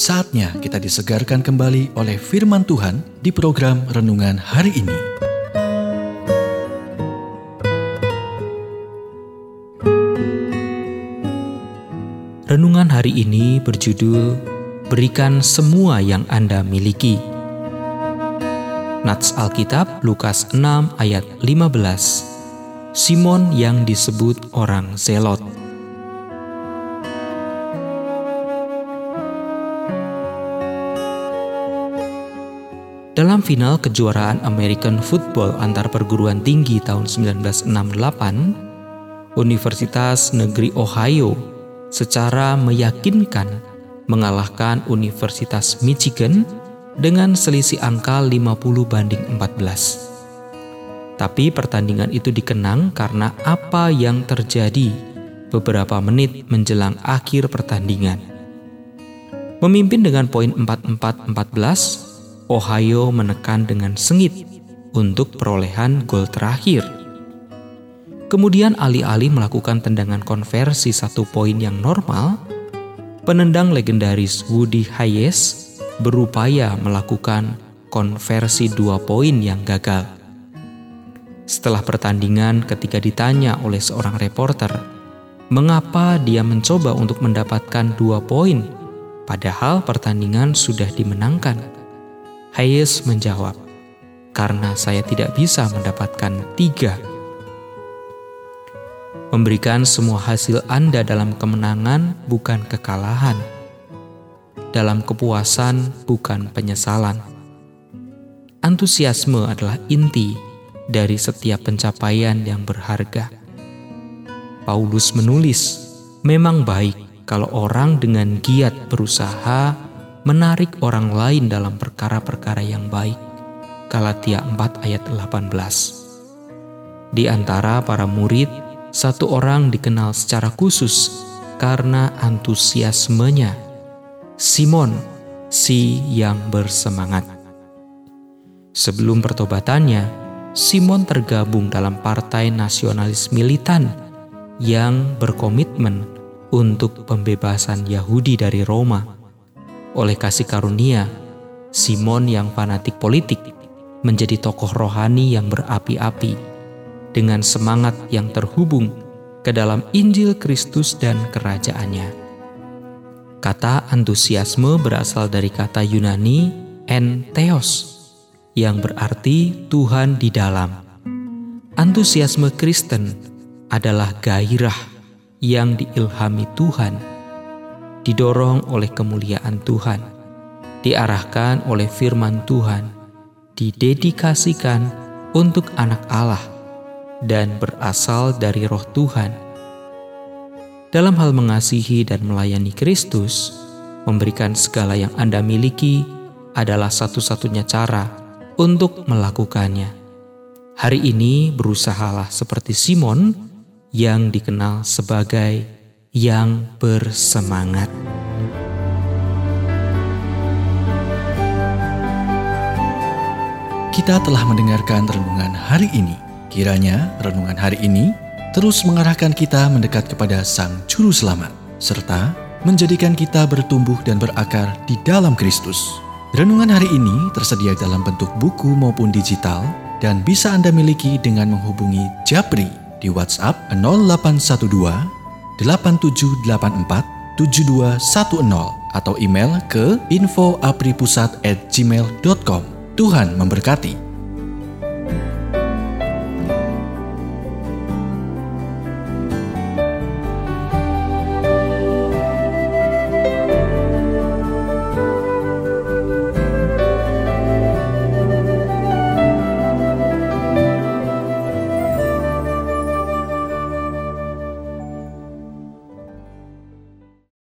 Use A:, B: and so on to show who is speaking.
A: Saatnya kita disegarkan kembali oleh firman Tuhan di program renungan hari ini.
B: Renungan hari ini berjudul Berikan semua yang Anda miliki. Nats Alkitab Lukas 6 ayat 15. Simon yang disebut orang Zelot. Dalam final kejuaraan American Football antar perguruan tinggi tahun 1968, Universitas Negeri Ohio secara meyakinkan mengalahkan Universitas Michigan dengan selisih angka 50 banding 14. Tapi pertandingan itu dikenang karena apa yang terjadi beberapa menit menjelang akhir pertandingan. Memimpin dengan poin 44-14, Ohio menekan dengan sengit untuk perolehan gol terakhir. Kemudian alih-alih melakukan tendangan konversi satu poin yang normal, penendang legendaris Woody Hayes berupaya melakukan konversi dua poin yang gagal. Setelah pertandingan ketika ditanya oleh seorang reporter, mengapa dia mencoba untuk mendapatkan dua poin, padahal pertandingan sudah dimenangkan. Hayes menjawab, "Karena saya tidak bisa mendapatkan tiga." Memberikan semua hasil Anda dalam kemenangan bukan kekalahan, dalam kepuasan bukan penyesalan. Antusiasme adalah inti dari setiap pencapaian yang berharga. Paulus menulis, "Memang baik kalau orang dengan giat berusaha menarik orang lain dalam perkara-perkara yang baik. Galatia 4 ayat 18. Di antara para murid, satu orang dikenal secara khusus karena antusiasmenya. Simon, si yang bersemangat. Sebelum pertobatannya, Simon tergabung dalam partai nasionalis militan yang berkomitmen untuk pembebasan Yahudi dari Roma oleh kasih karunia, Simon yang fanatik politik menjadi tokoh rohani yang berapi-api dengan semangat yang terhubung ke dalam Injil Kristus dan kerajaannya. Kata antusiasme berasal dari kata Yunani entheos yang berarti Tuhan di dalam. Antusiasme Kristen adalah gairah yang diilhami Tuhan didorong oleh kemuliaan Tuhan, diarahkan oleh firman Tuhan, didedikasikan untuk anak Allah, dan berasal dari roh Tuhan. Dalam hal mengasihi dan melayani Kristus, memberikan segala yang Anda miliki adalah satu-satunya cara untuk melakukannya. Hari ini berusahalah seperti Simon yang dikenal sebagai yang bersemangat.
A: Kita telah mendengarkan renungan hari ini. Kiranya renungan hari ini terus mengarahkan kita mendekat kepada Sang Juru Selamat, serta menjadikan kita bertumbuh dan berakar di dalam Kristus. Renungan hari ini tersedia dalam bentuk buku maupun digital dan bisa Anda miliki dengan menghubungi Japri di WhatsApp 0812 8784 7210 atau email ke infoapripusat@gmail.com. Tuhan memberkati.